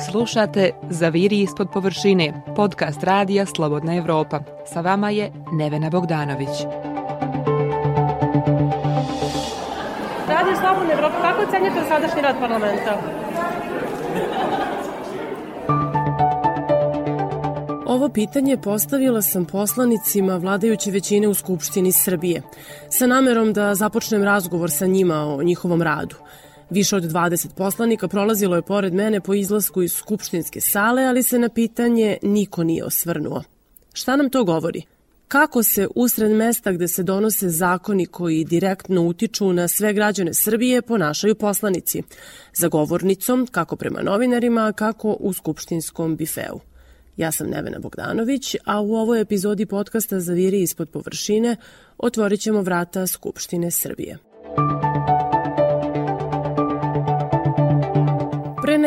Slušate Zaviri ispod površine, podcast radija Slobodna Evropa. Sa vama je Nevena Bogdanović. Radio Slobodna Evropa, kako ocenjate sadašnji rad parlamenta? Ovo pitanje postavila sam poslanicima vladajuće većine u Skupštini Srbije, sa namerom da započnem razgovor sa njima o njihovom radu. Više od 20 poslanika prolazilo je pored mene po izlasku iz skupštinske sale, ali se na pitanje niko nije osvrnuo. Šta nam to govori? Kako se usred mesta gde se donose zakoni koji direktno utiču na sve građane Srbije ponašaju poslanici? Za govornicom, kako prema novinarima, kako u skupštinskom bifeu. Ja sam Nevena Bogdanović, a u ovoj epizodi podcasta Zaviri ispod površine otvorit ćemo vrata Skupštine Srbije.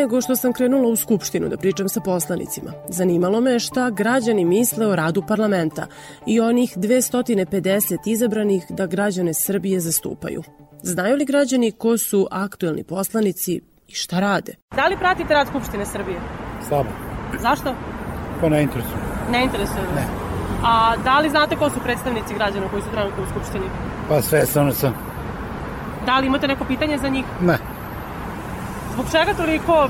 Nego što sam krenula u Skupštinu da pričam sa poslanicima, zanimalo me šta građani misle o radu parlamenta i onih 250 izabranih da građane Srbije zastupaju. Znaju li građani ko su aktuelni poslanici i šta rade? Da li pratite rad Skupštine Srbije? Slabo. Zašto? Pa ne interesuje. Ne interesuje vas? Ne. A da li znate ko su predstavnici građana koji su trenutno u Skupštini? Pa sve stvarno sam. Da li imate neko pitanje za njih? Ne. Zbog čega toliko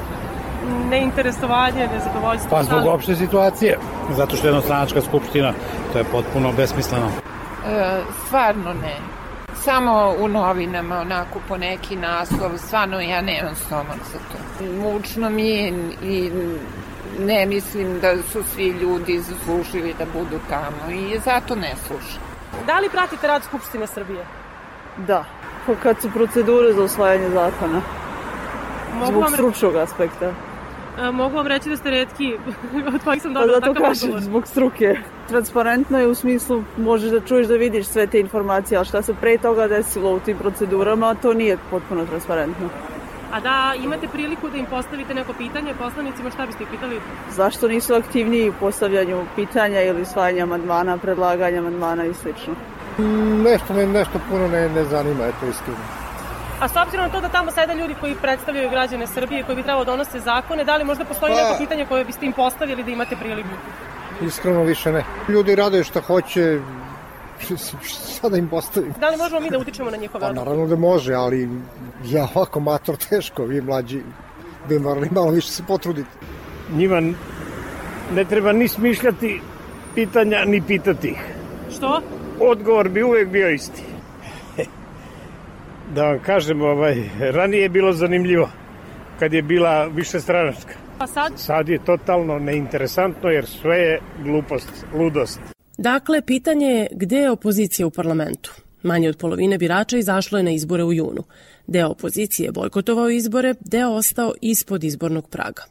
neinteresovanje, nezadovoljstvo? Pa zbog opšte situacije. Zato što je jednostranačka skupština, to je potpuno besmisleno. E, stvarno ne. Samo u novinama, onako po neki naslov, stvarno ja nemam stomak za to. Mučno mi je i ne mislim da su svi ljudi zaslužili da budu tamo i zato ne slušam. Da li pratite rad Skupštine Srbije? Da, Pa kad su procedure za usvajanje zakona, Mogu zbog vam, stručnog aspekta. e, mogu vam reći da ste redki od kojih sam Pa dobila zato takav kažem, odgovor. zbog struke. Transparentno je u smislu, možeš da čuješ da vidiš sve te informacije, ali šta se pre toga desilo u tim procedurama, to nije potpuno transparentno. A da imate priliku da im postavite neko pitanje poslanicima, šta biste pitali? Zašto nisu aktivniji u postavljanju pitanja ili usvajanja amandmana, predlaganja amandmana i slično? Nešto me nešto puno ne, ne zanima, eto iskreno. A s obzirom na to da tamo sede ljudi koji predstavljaju građane Srbije, koji bi trebalo da donose zakone, da li možda postoji Pa- neko pitanje koje biste im postavili da imate priliku? Iskreno više ne. Ljudi rade šta hoće, šta da im postavim? Da li možemo mi da utičemo na njihove Pa odluke? naravno da može, ali ja ovako mator teško, vi mlađi bi morali malo više se potruditi. njima ne treba ni smišljati pitanja, ni pitati ih. Što? Odgovor bi uvek bio isti. Da vam kažem, ovaj, ranije je bilo zanimljivo kad je bila više stranačka. Pa sad? Sad je totalno neinteresantno jer sve je glupost, ludost. Dakle, pitanje je gde je opozicija u parlamentu? Manje od polovine birača izašlo je na izbore u junu. Deo opozicije je bojkotovao izbore, deo ostao ispod izbornog praga.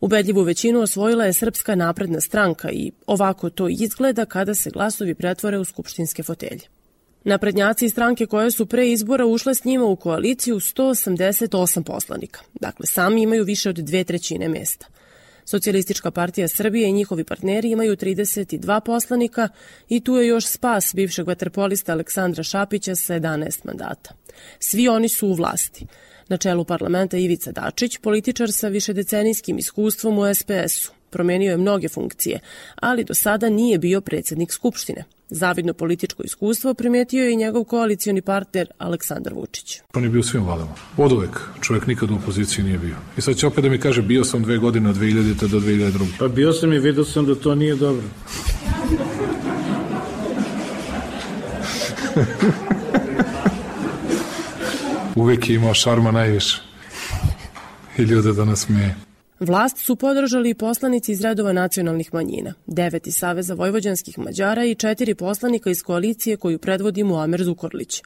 Ubedljivu većinu osvojila je Srpska napredna stranka i ovako to izgleda kada se glasovi pretvore u skupštinske fotelje. Naprednjaci i stranke koje su pre izbora ušle s njima u koaliciju 188 poslanika. Dakle, sami imaju više od dve trećine mesta. Socijalistička partija Srbije i njihovi partneri imaju 32 poslanika i tu je još spas bivšeg vaterpolista Aleksandra Šapića sa 11 mandata. Svi oni su u vlasti. Na čelu parlamenta Ivica Dačić, političar sa višedecenijskim iskustvom u SPS-u. Promenio je mnoge funkcije, ali do sada nije bio predsednik Skupštine. Zavidno političko iskustvo primetio je i njegov koalicioni partner Aleksandar Vučić. On je bio u svim vladama. Od uvek. Čovjek nikad u opoziciji nije bio. I sad će opet da mi kaže bio sam dve godine od 2000. do 2002. Pa bio sam i vidio sam da to nije dobro. Uvek je imao šarma najviše. I ljude da nas smeje. Vlast su podržali i poslanici iz redova nacionalnih manjina, devet iz Saveza vojvođanskih Mađara i četiri poslanika iz koalicije koju predvodi Muamer Zukorlić.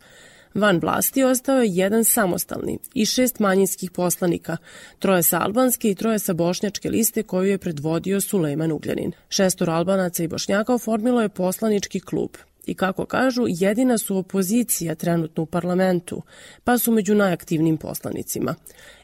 Van vlasti ostao je jedan samostalni i šest manjinskih poslanika, troje sa albanske i troje sa bošnjačke liste koju je predvodio Sulejman Ugljanin. Šestor albanaca i bošnjaka oformilo je poslanički klub i kako kažu, jedina su opozicija trenutno u parlamentu, pa su među najaktivnim poslanicima.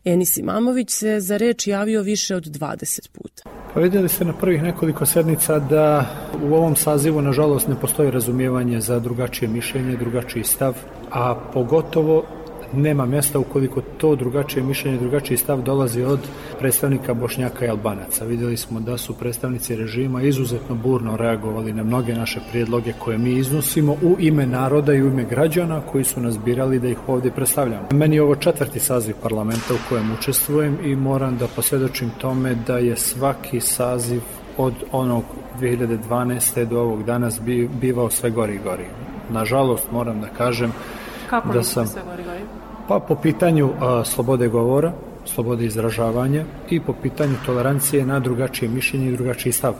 Enis Imamović se za reč javio više od 20 puta. Pa vidjeli ste na prvih nekoliko sednica da u ovom sazivu nažalost ne postoji razumijevanje za drugačije mišljenje, drugačiji stav, a pogotovo nema mjesta ukoliko to drugačije mišljenje, drugačiji stav dolazi od predstavnika Bošnjaka i Albanaca. Vidjeli smo da su predstavnici režima izuzetno burno reagovali na mnoge naše prijedloge koje mi iznosimo u ime naroda i u ime građana koji su nas birali da ih ovdje predstavljamo. Meni je ovo četvrti saziv parlamenta u kojem učestvujem i moram da posvjedočim tome da je svaki saziv od onog 2012. do ovog danas bivao sve gori i gori. Nažalost, moram da kažem Kako da sam... sve gori, gori? Pa po pitanju a, slobode govora, slobode izražavanja i po pitanju tolerancije na drugačije mišljenje i drugačiji stav.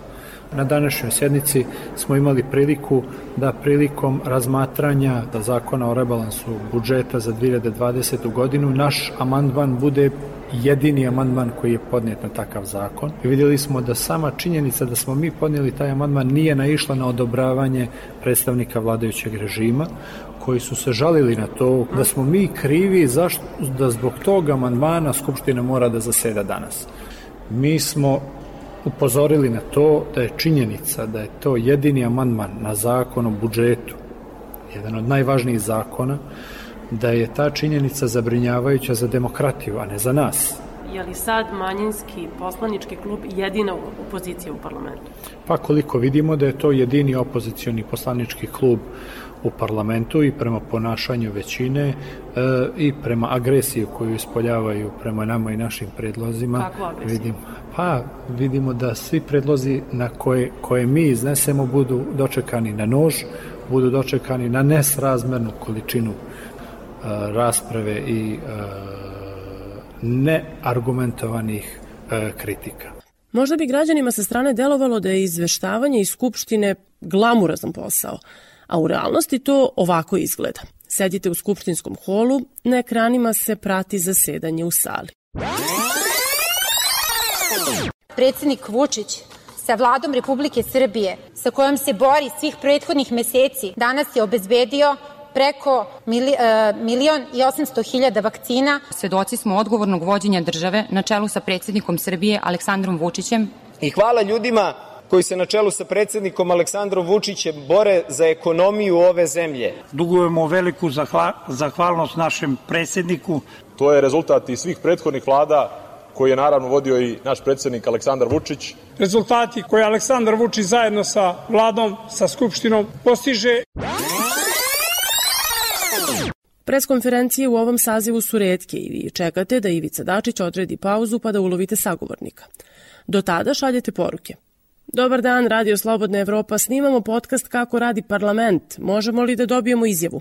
Na današnjoj sjednici smo imali priliku da prilikom razmatranja da zakona o rebalansu budžeta za 2020. godinu naš amandman bude jedini amandman koji je podnijet na takav zakon. I vidjeli smo da sama činjenica da smo mi podnijeli taj amandman nije naišla na odobravanje predstavnika vladajućeg režima koji su se žalili na to da smo mi krivi zašto, da zbog tog amandmana Skupština mora da zaseda danas. Mi smo upozorili na to da je činjenica da je to jedini amandman na zakon o budžetu, jedan od najvažnijih zakona, da je ta činjenica zabrinjavajuća za demokratiju, a ne za nas. Je li sad manjinski poslanički klub jedina opozicija u parlamentu? Pa koliko vidimo da je to jedini opozicioni poslanički klub u parlamentu i prema ponašanju većine e, i prema agresiji koju ispoljavaju prema nama i našim predlozima. Vidim, pa vidimo da svi predlozi na koje, koje mi iznesemo budu dočekani na nož, budu dočekani na nesrazmernu količinu a, rasprave i a, neargumentovanih a, kritika. Možda bi građanima sa strane delovalo da je izveštavanje iz Skupštine glamurazan posao, a u realnosti to ovako izgleda. Sedite u skupštinskom holu, na ekranima se prati zasedanje u sali. Predsednik Vučić sa vladom Republike Srbije, sa kojom se bori svih prethodnih meseci, danas je obezbedio preko mili, uh, milion i 800 hiljada vakcina. Svedoci smo odgovornog vođenja države na čelu sa predsednikom Srbije Aleksandrom Vučićem. I hvala ljudima koji se na čelu sa predsednikom Aleksandrom Vučićem bore za ekonomiju ove zemlje. Dugujemo veliku zahva, zahvalnost našem predsedniku. To je rezultat i svih prethodnih vlada koji je naravno vodio i naš predsednik Aleksandar Vučić. Rezultati koje Aleksandar Vučić zajedno sa vladom, sa Skupštinom postiže. Preskonferencije u ovom sazivu su redke i vi čekate da Ivica Dačić odredi pauzu pa da ulovite sagovornika. Do tada šaljete poruke. Dobar dan, Radio Slobodna Evropa, snimamo podcast kako radi parlament. Možemo li da dobijemo izjavu?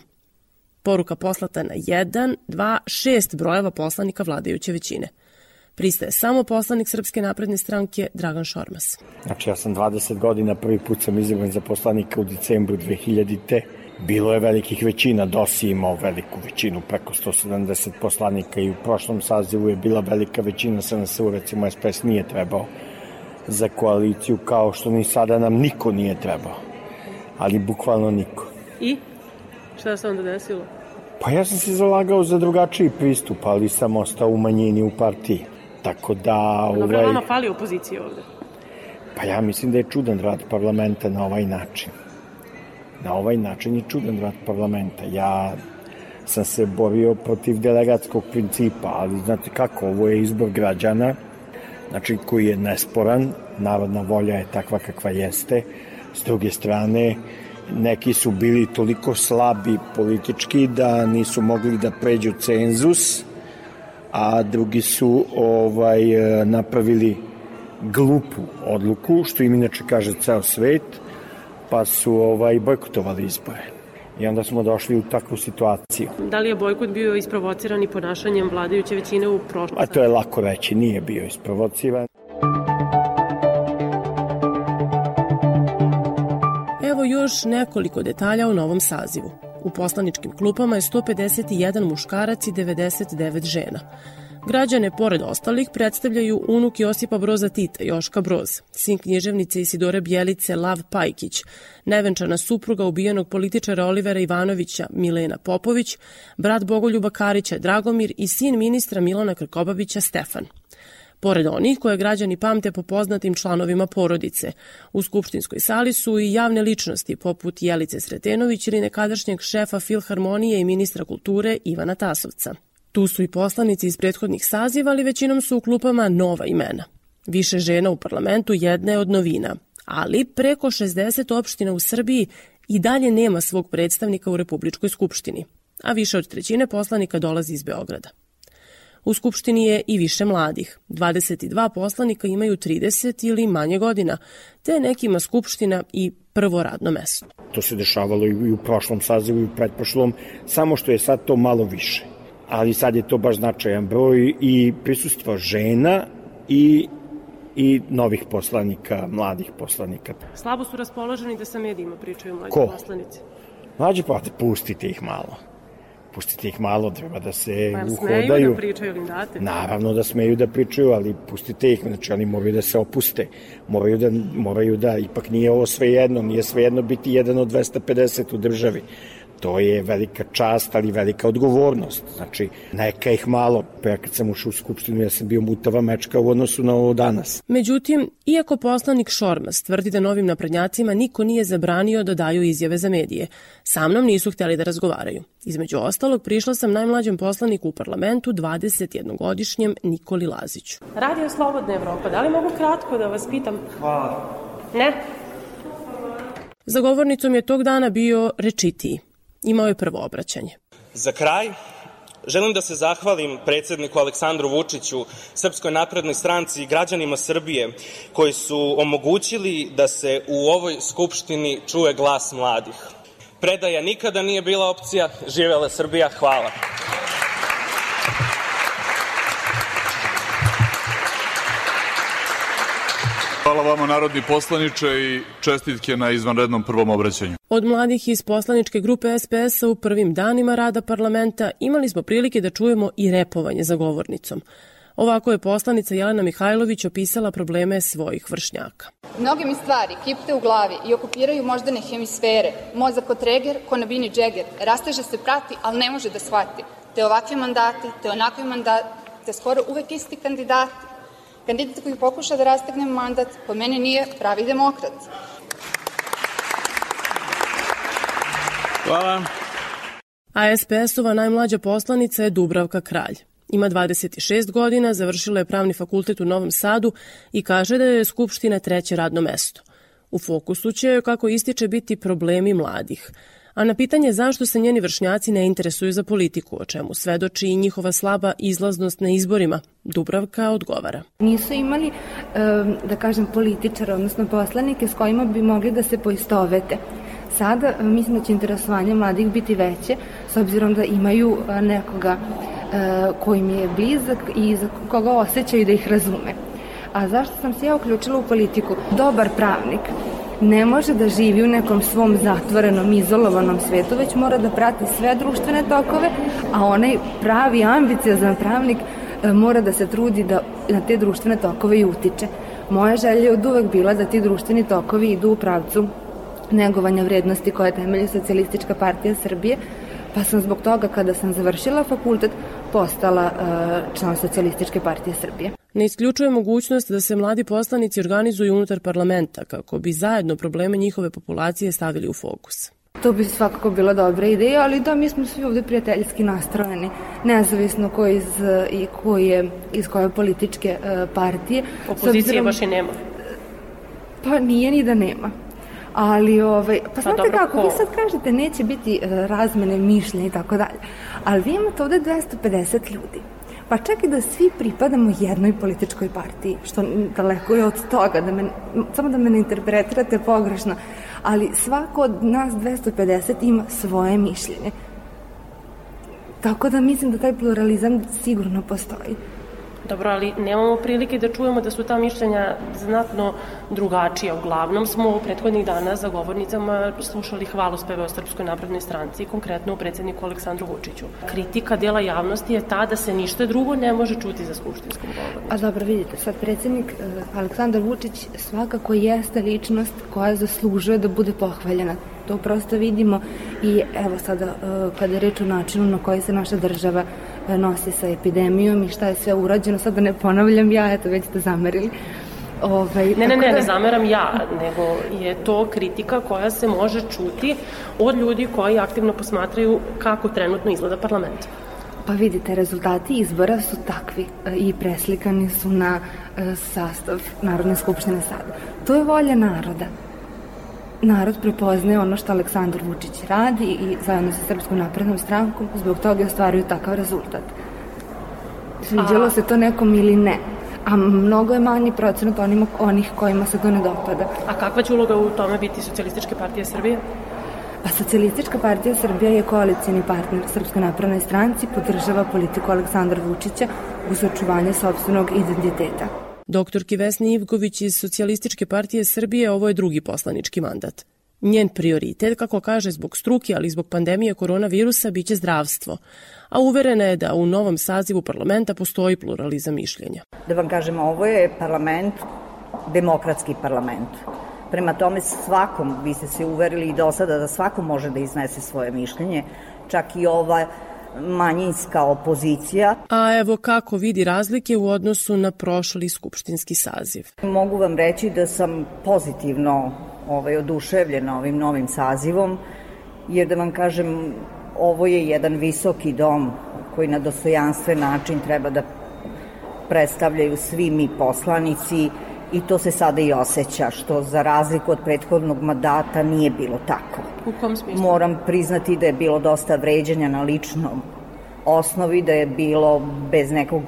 Poruka poslata na 1, 2, 6 brojeva poslanika vladajuće većine. Pristaje samo poslanik Srpske napredne stranke Dragan Šormas. Znači ja sam 20 godina, prvi put sam izabran za poslanika u decembru 2000. te Bilo je velikih većina, DOS je imao veliku većinu, preko 170 poslanika i u prošlom sazivu je bila velika većina, SNS-u recimo SPS nije trebao za koaliciju, kao što ni sada nam niko nije trebao. Ali bukvalno niko. I? Šta se onda desilo? Pa ja sam se zalagao za drugačiji pristup, ali sam ostao u manjini u partiji. Tako da... Dobro, ovaj... vama fali opozicije ovde. Pa ja mislim da je čudan rad parlamenta na ovaj način na ovaj način je čudan rad parlamenta. Ja sam se borio protiv delegatskog principa, ali znate kako, ovo je izbor građana, znači koji je nesporan, narodna volja je takva kakva jeste, s druge strane, neki su bili toliko slabi politički da nisu mogli da pređu cenzus, a drugi su ovaj napravili glupu odluku, što im inače kaže ceo svet, pa su ovaj, bojkotovali izbore. I onda smo došli u takvu situaciju. Da li je bojkot bio isprovociran i ponašanjem vladajuće većine u prošlosti? A to je lako reći, nije bio isprovociran. Još nekoliko detalja o novom sazivu. U poslaničkim klupama je 151 muškarac i 99 žena. Građane, pored ostalih, predstavljaju unuk Josipa Broza Tita, Joška Broz, sin književnice Isidore Bjelice Lav Pajkić, nevenčana supruga ubijenog političara Olivera Ivanovića Milena Popović, brat Bogoljuba Karića Dragomir i sin ministra Milana Krkobabića Stefan. Pored onih koje građani pamte po poznatim članovima porodice, u skupštinskoj sali su i javne ličnosti poput Jelice Sretenović ili nekadašnjeg šefa Filharmonije i ministra kulture Ivana Tasovca. Tu su i poslanici iz prethodnih saziva, ali većinom su u klupama nova imena. Više žena u parlamentu jedna je od novina, ali preko 60 opština u Srbiji i dalje nema svog predstavnika u Republičkoj skupštini, a više od trećine poslanika dolazi iz Beograda. U Skupštini je i više mladih. 22 poslanika imaju 30 ili manje godina, te nekima Skupština i prvo radno mesto. To se dešavalo i u prošlom sazivu i u pretprošlom, samo što je sad to malo više. Ali sad je to baš značajan broj i prisustvo žena i i novih poslanika, mladih poslanika. Slabo su raspoloženi da sa medijima pričaju mlađi Ko? poslanici. Mlađi pa pustite ih malo. Pustite ih malo, treba da se Pa uhodaju. smeju da pričaju ili date? Naravno da smeju da pričaju, ali pustite ih, znači oni moraju da se opuste, moraju da, moraju da, ipak nije ovo sve jedno, nije sve jedno biti jedan od 250 u državi. To je velika čast, ali velika odgovornost. Znači, neka ih malo. Pa ja kad sam ušao u Skupštinu, ja sam bio mutava mečka u odnosu na ovo danas. Međutim, iako poslanik Šormas tvrdi da novim naprednjacima niko nije zabranio da daju izjave za medije, sa mnom nisu hteli da razgovaraju. Između ostalog, prišla sam najmlađem poslaniku u parlamentu, 21-godišnjem Nikoli Laziću. Radio Slobodna Evropa, da li mogu kratko da vas pitam? Hvala. Ne? Za govornicom je tog dana bio rečitiji. Imao je prvo obraćanje. Za kraj, želim da se zahvalim predsedniku Aleksandru Vučiću, Srpskoj naprednoj stranci i građanima Srbije koji su omogućili da se u ovoj skupštini čuje glas mladih. Predaja nikada nije bila opcija. Živela Srbija. Hvala. Hvala vama narodni poslaniče i čestitke na izvanrednom prvom obraćanju. Od mladih iz poslaničke grupe SPS-a u prvim danima rada parlamenta imali smo prilike da čujemo i repovanje za govornicom. Ovako je poslanica Jelena Mihajlović opisala probleme svojih vršnjaka. Mnoge mi stvari kipte u glavi i okupiraju moždane hemisfere. Mozak od treger, ko na bini džeger. Rasteže se prati, ali ne može da shvati. Te ovakvi mandati, te onakvi mandati, te skoro uvek isti kandidati. Kandidat koji pokuša da rastegne mandat, po mene nije pravi demokrat. Hvala. A SPS-ova najmlađa poslanica je Dubravka Kralj. Ima 26 godina, završila je pravni fakultet u Novom Sadu i kaže da je Skupština treće radno mesto. U fokusu će joj, kako ističe, biti problemi mladih. A na pitanje zašto se njeni vršnjaci ne interesuju za politiku, o čemu svedoči i njihova slaba izlaznost na izborima, Dubravka odgovara. Nisu imali, da kažem, političara, odnosno poslanike s kojima bi mogli da se poistovete. Sada mislim da će interesovanje mladih biti veće, s obzirom da imaju nekoga koji mi je blizak i za koga osjećaju da ih razume. A zašto sam se ja uključila u politiku? Dobar pravnik ne može da živi u nekom svom zatvorenom, izolovanom svetu, već mora da prati sve društvene tokove, a onaj pravi, ambiciozan pravnik mora da se trudi da na te društvene tokove i utiče. Moja želja je od uvek bila da ti društveni tokovi idu u pravcu negovanja vrednosti koje temelji Socijalistička partija Srbije, pa sam zbog toga kada sam završila fakultet postala član Socijalističke partije Srbije. Ne isključuje mogućnost da se mladi poslanici organizuju unutar parlamenta kako bi zajedno probleme njihove populacije stavili u fokus. To bi svakako bila dobra ideja, ali da, mi smo svi ovde prijateljski nastrojeni, nezavisno ko iz, i ko je, iz koje političke uh, partije. Opozicije obzirom, baš i nema. Pa nije ni da nema. Ali, ovaj, pa, pa znate dobro, kako, ko? vi sad kažete neće biti uh, razmene mišljenja i tako dalje, ali vi imate ovde 250 ljudi. Pa čak i da svi pripadamo jednoj političkoj partiji, što daleko je od toga, da me, samo da me ne interpretirate pogrešno, ali svako od nas 250 ima svoje mišljenje. Tako da mislim da taj pluralizam sigurno postoji. Dobro, ali nemamo prilike da čujemo da su ta mišljenja znatno drugačija. Uglavnom smo u prethodnih dana za govornicama slušali hvalospeve o Srpskoj naprednoj stranci, konkretno o predsedniku Aleksandru Vučiću. Kritika dela javnosti je ta da se ništa drugo ne može čuti za skupštinskom govornicom. A dobro, vidite, sad predsednik Aleksandar Vučić svakako jeste ličnost koja zaslužuje da bude pohvaljena. To prosto vidimo i evo sada kada je reč o načinu na koji se naša država nosi sa epidemijom i šta je sve urađeno, sad da ne ponavljam ja, eto već ste zamerili. Ovaj, ne, ne, ne, da... ne zameram ja, nego je to kritika koja se može čuti od ljudi koji aktivno posmatraju kako trenutno izgleda parlament. Pa vidite, rezultati izbora su takvi e, i preslikani su na e, sastav Narodne skupštine sada. To je volja naroda. Narod prepoznaje ono što Aleksandar Vučić radi i zajedno sa Srpskom naprednom strankom zbog toga ostvaruju takav rezultat. Sviđalo A... se to nekom ili ne, a mnogo je manji procenat onima, onih kojima se to ne dopada. A kakva će uloga u tome biti Socialističke partije Srbije? Pa Socialistička partija Srbija je koalicijni partner Srpskoj napravnoj stranci, podržava politiku Aleksandra Vučića uz očuvanje sobstvenog identiteta. Doktorki Vesni Ivković iz Socijalističke partije Srbije ovo je drugi poslanički mandat. Njen prioritet, kako kaže, zbog struke, ali i zbog pandemije koronavirusa, biće zdravstvo. A uverena je da u novom sazivu parlamenta postoji pluralizam mišljenja. Da vam kažem, ovo je parlament, demokratski parlament. Prema tome svakom, vi ste se uverili i do sada da svako može da iznese svoje mišljenje, čak i ova manjinska opozicija. A evo kako vidi razlike u odnosu na prošli skupštinski saziv. Mogu vam reći da sam pozitivno ovaj, oduševljena ovim novim sazivom, jer da vam kažem, ovo je jedan visoki dom koji na dostojanstven način treba da predstavljaju svi mi poslanici i to se sada i osjeća, što za razliku od prethodnog mandata nije bilo tako. U kom smislu? Moram priznati da je bilo dosta vređanja na ličnom osnovi, da je bilo bez nekog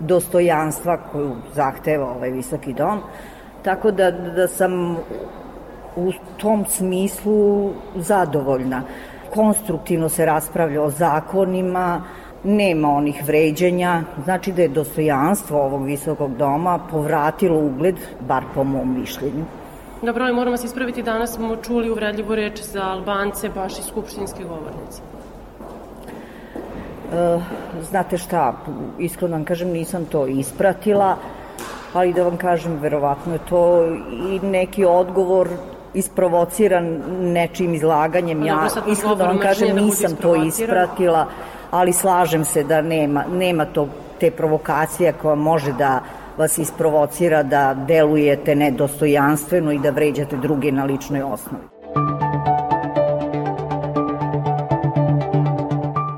dostojanstva koju zahteva ovaj visoki dom. Tako da, da sam u tom smislu zadovoljna. Konstruktivno se raspravlja o zakonima, nema onih vređenja, znači da je dostojanstvo ovog visokog doma povratilo ugled, bar po mom mišljenju. Dobro, ali moramo se ispraviti, danas smo čuli uvredljivu reč za Albance, baš i skupštinski govornici. E, znate šta, iskreno vam kažem, nisam to ispratila, ali da vam kažem, verovatno je to i neki odgovor isprovociran nečim izlaganjem. Ja, iskreno da vam kažem, da nisam to ispratila ali slažem se da nema, nema to, te provokacije koja može da vas isprovocira da delujete nedostojanstveno i da vređate druge na ličnoj osnovi.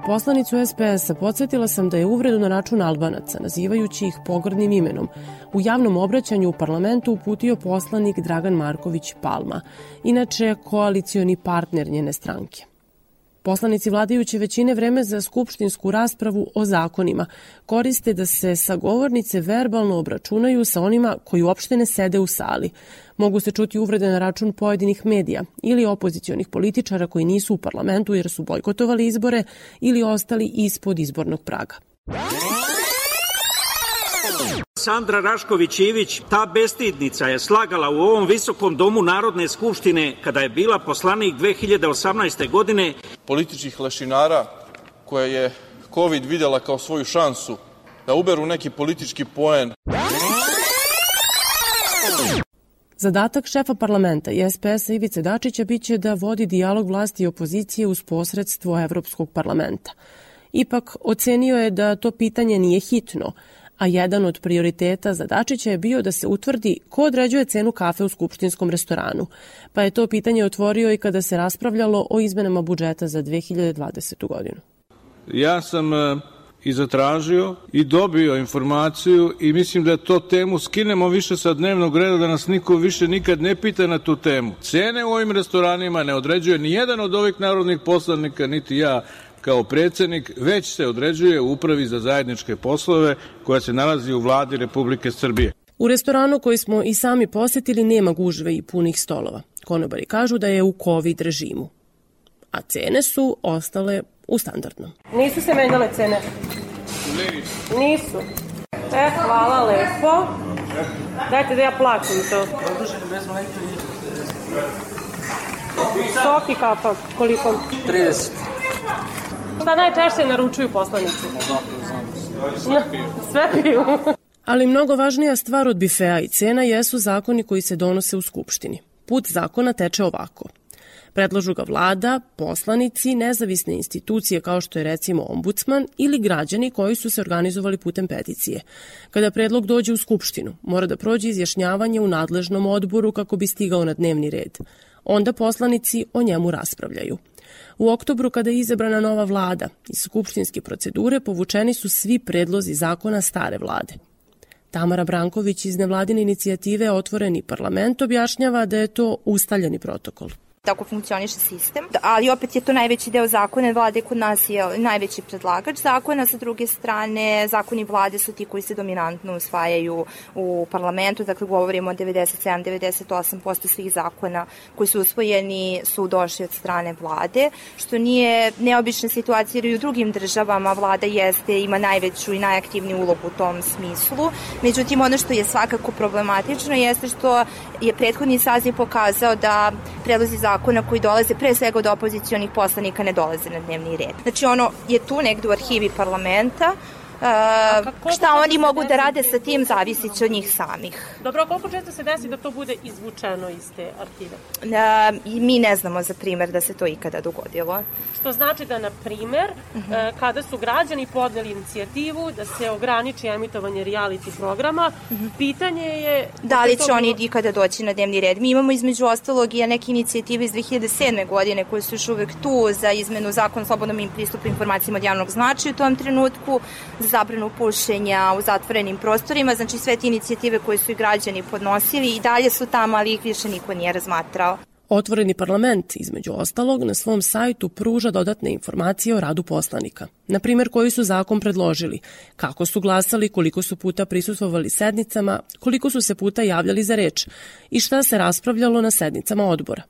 Poslanicu SPS-a podsjetila sam da je uvredu na račun Albanaca, nazivajući ih pogrdnim imenom, u javnom obraćanju u parlamentu uputio poslanik Dragan Marković Palma, inače koalicioni partner njene stranke. Poslanici vladajuće većine vreme za skupštinsku raspravu o zakonima koriste da se sa govornice verbalno obračunaju sa onima koji uopšte ne sede u sali. Mogu se čuti uvrede na račun pojedinih medija ili opozicionih političara koji nisu u parlamentu jer su bojkotovali izbore ili ostali ispod izbornog praga. Sandra Rašković-Ivić, ta bestidnica je slagala u ovom visokom domu Narodne skupštine kada je bila poslanik 2018. godine. Političkih lešinara koja je COVID videla kao svoju šansu da uberu neki politički poen. Zadatak šefa parlamenta i SPS-a Ivice Dačića biće da vodi dijalog vlasti i opozicije uz posredstvo Evropskog parlamenta. Ipak ocenio je da to pitanje nije hitno, a jedan od prioriteta za Dačića je bio da se utvrdi ko određuje cenu kafe u skupštinskom restoranu, pa je to pitanje otvorio i kada se raspravljalo o izmenama budžeta za 2020. godinu. Ja sam e, i zatražio i dobio informaciju i mislim da to temu skinemo više sa dnevnog reda da nas niko više nikad ne pita na tu temu. Cene u ovim restoranima ne određuje ni jedan od ovih narodnih poslanika, niti ja kao predsednik, već se određuje u Upravi za zajedničke poslove koja se nalazi u vladi Republike Srbije. U restoranu koji smo i sami posetili nema gužve i punih stolova. Konobari kažu da je u COVID režimu. A cene su ostale u standardnom. Nisu se menjale cene? Nisu. E, hvala lepo. Dajte da ja plaćam to. Sok i kapak, koliko? 30. Šta najčešće naručuju poslanici? Sve piju. Ali mnogo važnija stvar od bifea i cena jesu zakoni koji se donose u Skupštini. Put zakona teče ovako. Predlažu ga vlada, poslanici, nezavisne institucije kao što je recimo ombudsman ili građani koji su se organizovali putem peticije. Kada predlog dođe u Skupštinu, mora da prođe izjašnjavanje u nadležnom odboru kako bi stigao na dnevni red. Onda poslanici o njemu raspravljaju. U oktobru kada je izabrana nova vlada, iz skupštinske procedure povučeni su svi predlozi zakona stare vlade. Tamara Branković iz nevladine inicijative Otvoreni parlament objašnjava da je to ustaljeni protokol. Tako funkcioniše sistem, ali opet je to najveći deo zakona, vlade kod nas je najveći predlagač zakona, sa druge strane zakoni vlade su ti koji se dominantno usvajaju u parlamentu, dakle govorimo o 97-98% svih zakona koji su usvojeni su došli od strane vlade, što nije neobična situacija jer i u drugim državama vlada jeste, ima najveću i najaktivniju ulogu u tom smislu. Međutim, ono što je svakako problematično jeste što je prethodni saziv pokazao da predlozi zakona koji dolaze pre svega od opozicijonih poslanika ne dolaze na dnevni red. Znači ono je tu negde u arhivi parlamenta, šta oni mogu da rade sa tim zavisit će od njih samih. Dobro, koliko često se desi da to bude izvučeno iz te arhive? Mi ne znamo za primer da se to ikada dogodilo. Što znači da, na primer, uh mhm. -huh. kada su građani podneli inicijativu da se ograniči emitovanje reality programa, uh mhm. -huh. pitanje je... Da li će oni ikada doći na dnevni red? Mi imamo između ostalog i neke inicijative iz 2007. godine koje su još uvek tu za izmenu zakona slobodnom im pristupu informacijama od javnog značaja u tom trenutku, zabranu pušenja u zatvorenim prostorima, znači sve te inicijative koje su i građani podnosili i dalje su tamo, ali ih više niko nije razmatrao. Otvoreni parlament, između ostalog, na svom sajtu pruža dodatne informacije o radu poslanika. Na primjer, koji su zakon predložili, kako su glasali, koliko su puta prisustvovali sednicama, koliko su se puta javljali za reč i šta se raspravljalo na sednicama odbora.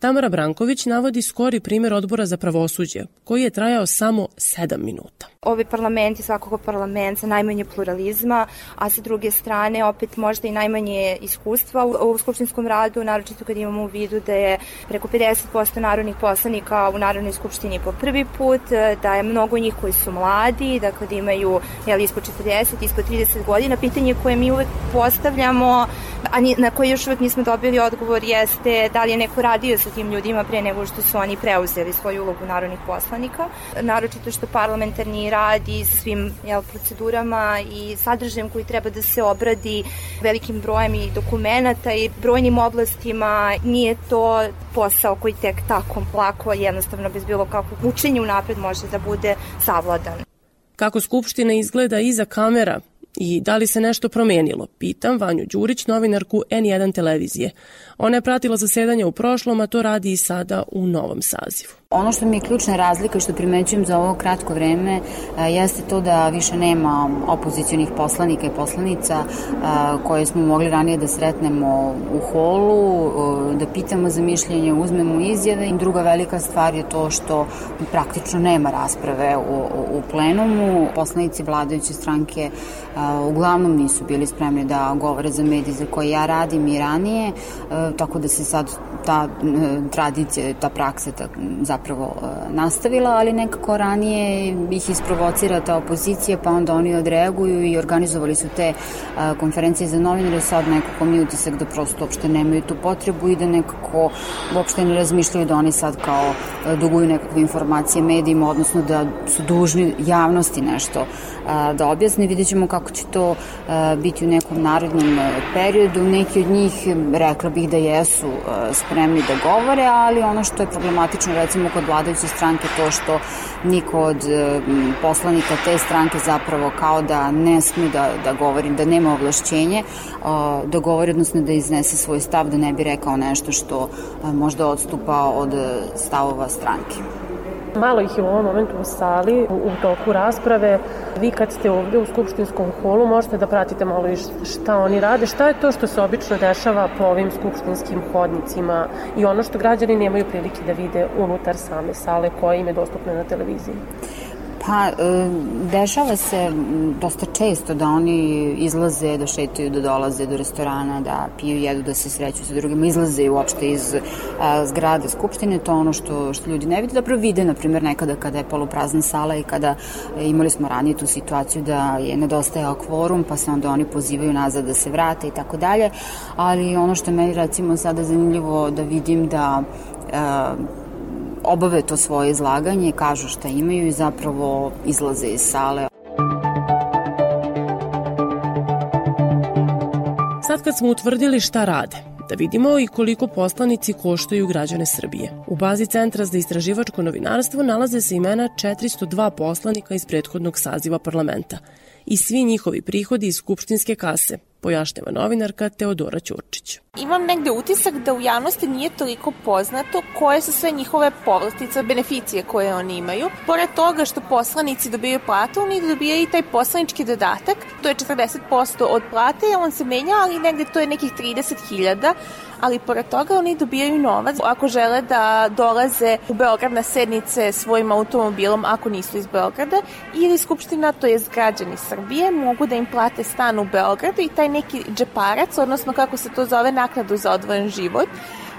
Tamara Branković navodi skori primer odbora za pravosuđe, koji je trajao samo 7 minuta. Ovaj parlament je svakako parlament sa najmanje pluralizma, a sa druge strane opet možda i najmanje iskustva u, u skupštinskom radu, naročito kad imamo u vidu da je preko 50% narodnih poslanika u Narodnoj skupštini po prvi put, da je mnogo njih koji su mladi, dakle da imaju jel, ispod 40, ispod 30 godina. Pitanje koje mi uvek postavljamo, a na koje još uvek nismo dobili odgovor jeste da li je neko radio sa tim ljudima pre nego što su oni preuzeli svoju ulogu narodnih poslanika. Naročito što parlamentarni rad i svim jel, procedurama i sadržajem koji treba da se obradi velikim brojem i dokumenta i brojnim oblastima nije to posao koji tek tako lako jednostavno bez bilo kakvog učenja unapred može da bude savladan. Kako Skupština izgleda iza kamera, i da li se nešto promenilo? Pitam Vanju Đurić, novinarku N1 televizije. Ona je pratila zasedanje u prošlom, a to radi i sada u novom sazivu. Ono što mi je ključna razlika i što primećujem za ovo kratko vreme e, jeste to da više nema opozicionih poslanika i poslanica e, koje smo mogli ranije da sretnemo u holu, da pitamo za mišljenje, uzmemo izjave. Druga velika stvar je to što praktično nema rasprave u, u plenumu. Poslanici vladajuće stranke e, uglavnom nisu bili spremni da govore za mediji za koje ja radim i ranije, tako da se sad ta tradicija, ta praksa ta, zapravo e, nastavila, ali nekako ranije ih isprovocira ta opozicija, pa onda oni odreaguju i organizovali su te e, konferencije za novinare, sad nekako mi utisak da prosto uopšte nemaju tu potrebu i da nekako uopšte ne razmišljaju da oni sad kao e, duguju nekakve informacije medijima, odnosno da su dužni javnosti nešto da objasne. Vidjet ćemo kako će to biti u nekom narodnom periodu. Neki od njih rekla bih da jesu spremni da govore, ali ono što je problematično recimo kod vladajuće stranke to što niko od poslanika te stranke zapravo kao da ne sme da, da govori, da nema ovlašćenje da govori, odnosno da iznese svoj stav, da ne bi rekao nešto što možda odstupa od stavova stranke. Malo ih je u ovom momentu u sali, u, toku rasprave. Vi kad ste ovde u skupštinskom holu možete da pratite malo i šta oni rade. Šta je to što se obično dešava po ovim skupštinskim hodnicima i ono što građani nemaju prilike da vide unutar same sale koja im je dostupna na televiziji? Pa, e, dešava se dosta često da oni izlaze, da šetaju, da dolaze do restorana, da piju, jedu, da se sreću sa drugima, izlaze uopšte iz a, zgrade Skupštine, to ono što, što ljudi ne vide, zapravo vide, na primjer, nekada kada je poluprazna sala i kada e, imali smo ranije tu situaciju da je nedostajao kvorum, pa se onda oni pozivaju nazad da se vrate i tako dalje, ali ono što je meni recimo sada zanimljivo da vidim da a, obave to svoje izlaganje, kažu šta imaju i zapravo izlaze iz sale. Sad kad smo utvrdili šta rade, da vidimo i koliko poslanici koštaju građane Srbije. U bazi Centra za istraživačko novinarstvo nalaze se imena 402 poslanika iz prethodnog saziva parlamenta i svi njihovi prihodi iz skupštinske kase, pojašnjava novinarka Teodora Ćurčić. Imam negde utisak da u javnosti nije toliko poznato koje su sve njihove povlastice, beneficije koje oni imaju. Pored toga što poslanici dobijaju platu, oni dobijaju i taj poslanički dodatak, to je 40% od plate, on se menja, ali negde to je nekih 30.000 ali pored toga oni dobijaju novac ako žele da dolaze u Beograd na sednice svojim automobilom ako nisu iz Beograda ili Skupština, to je građani Srbije, mogu da im plate stan u Beogradu i taj neki džeparac, odnosno kako se to zove naknadu za odvojen život,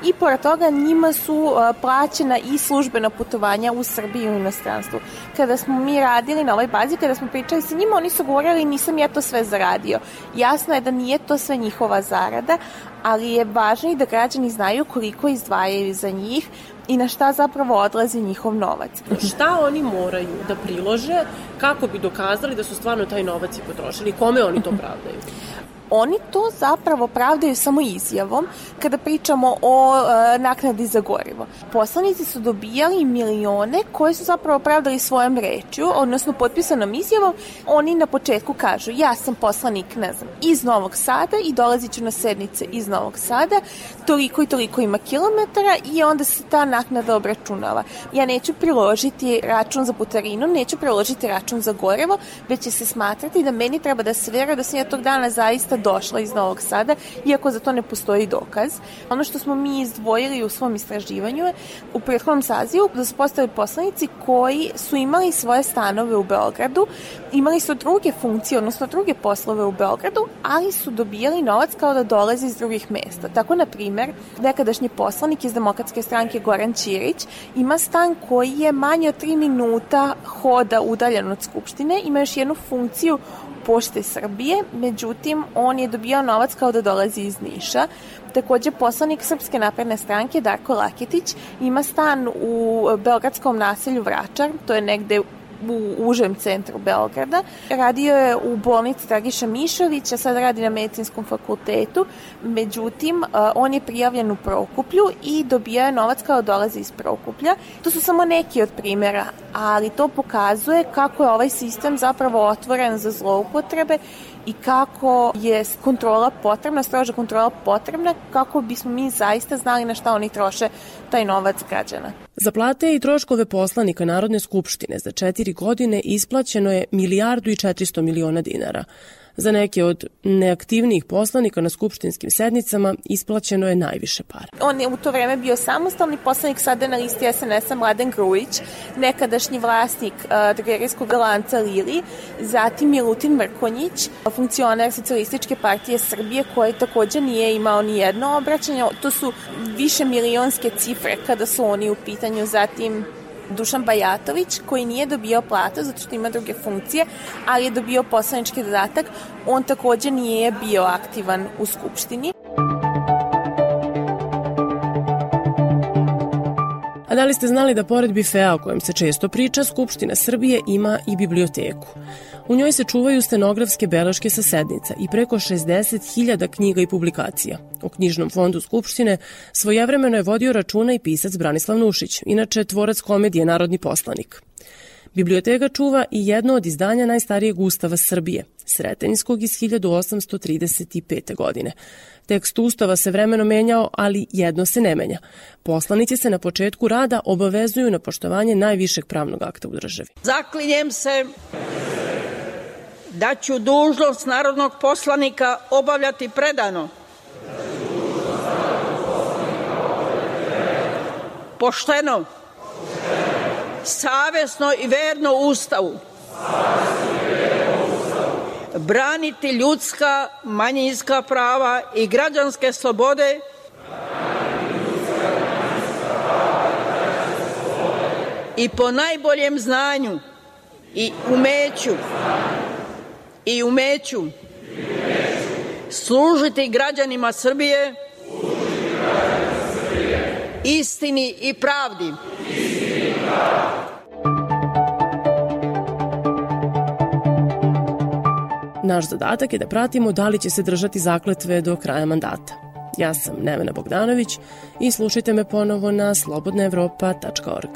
i pored toga njima su plaćena i službena putovanja u Srbiji i u inostranstvu. Kada smo mi radili na ovoj bazi, kada smo pričali sa njima, oni su govorili nisam ja to sve zaradio. Jasno je da nije to sve njihova zarada, ali je važno i da građani znaju koliko izdvajaju za njih i na šta zapravo odlazi njihov novac. Šta oni moraju da prilože kako bi dokazali da su stvarno taj novac i potrošili? Kome oni to pravdaju? Oni to zapravo pravdaju samo izjavom kada pričamo o e, naknadi za gorivo. Poslanici su dobijali milione koje su zapravo pravdali svojom rečju, odnosno potpisanom izjavom. Oni na početku kažu ja sam poslanik, ne znam, iz Novog Sada i dolazit ću na sednice iz Novog Sada, toliko i toliko ima kilometara i onda se ta naknada obračunava. Ja neću priložiti račun za putarinu, neću priložiti račun za gorivo, već će se smatrati da meni treba da se vera da sam ja tog dana zaista došla iz Novog Sada, iako za to ne postoji dokaz. Ono što smo mi izdvojili u svom istraživanju je u prethodnom sazivu da su postali poslanici koji su imali svoje stanove u Beogradu, imali su druge funkcije, odnosno druge poslove u Beogradu, ali su dobijali novac kao da dolaze iz drugih mesta. Tako, na primer, nekadašnji poslanik iz Demokratske stranke Goran Ćirić ima stan koji je manje od 3 minuta hoda udaljen od Skupštine, ima još jednu funkciju Pošte Srbije, međutim, on je dobijao novac kao da dolazi iz Niša. Takođe, poslanik Srpske napredne stranke Darko Laketić ima stan u beogradskom naselju Vračar, to je negde u užem centru Beograda. Radio je u bolnici Dragiša Mišovića, sad radi na medicinskom fakultetu, međutim, on je prijavljen u Prokuplju i dobija je novac kao dolazi iz Prokuplja. To su samo neki od primjera, ali to pokazuje kako je ovaj sistem zapravo otvoren za zloupotrebe i kako je kontrola potrebna, stroža kontrola potrebna, kako bismo mi zaista znali na šta oni troše taj novac građana. Za plate i troškove poslanika Narodne skupštine za četiri godine isplaćeno je milijardu i 400 miliona dinara. Za neke od neaktivnijih poslanika na skupštinskim sednicama isplaćeno je najviše para. On je u to vreme bio samostalni poslanik, sada na listi SNS-a Mladen Grujić, nekadašnji vlasnik uh, drgerijskog lanca Lili, zatim Milutin Mrkonjić, funkcioner Socialističke partije Srbije, koji takođe nije imao ni jedno obraćanje. To su više milionske cifre kada su oni u pitanju. Zatim Dušan Bajatović, koji nije dobio platu zato što ima druge funkcije, ali je dobio poslanički dodatak. On takođe nije bio aktivan u Skupštini. A da li ste znali da pored bifea o kojem se često priča, Skupština Srbije ima i biblioteku? U njoj se čuvaju stenografske beleške sa sednica i preko 60.000 knjiga i publikacija. U knjižnom fondu Skupštine svojevremeno je vodio računa i pisac Branislav Nušić, inače tvorac komedije Narodni poslanik. Biblioteka čuva i jedno od izdanja najstarijeg ustava Srbije, Sretenjskog iz 1835. godine. Tekst ustava se vremeno menjao, ali jedno se ne menja. Poslanici se na početku rada obavezuju na poštovanje najvišeg pravnog akta u državi. Zaklinjem se da ću dužnost narodnog poslanika obavljati predano, pošteno, savesno i verno Ustavu. Braniti ljudska, manjinska prava i građanske slobode. I po najboljem znanju i umeću i umeću služiti građanima Srbije istini i pravdi. Naš zadatak je da pratimo da li će se držati zakletve do kraja mandata. Ja sam Nevena Bogdanović i slušajte me ponovo na slobodnaevropa.org.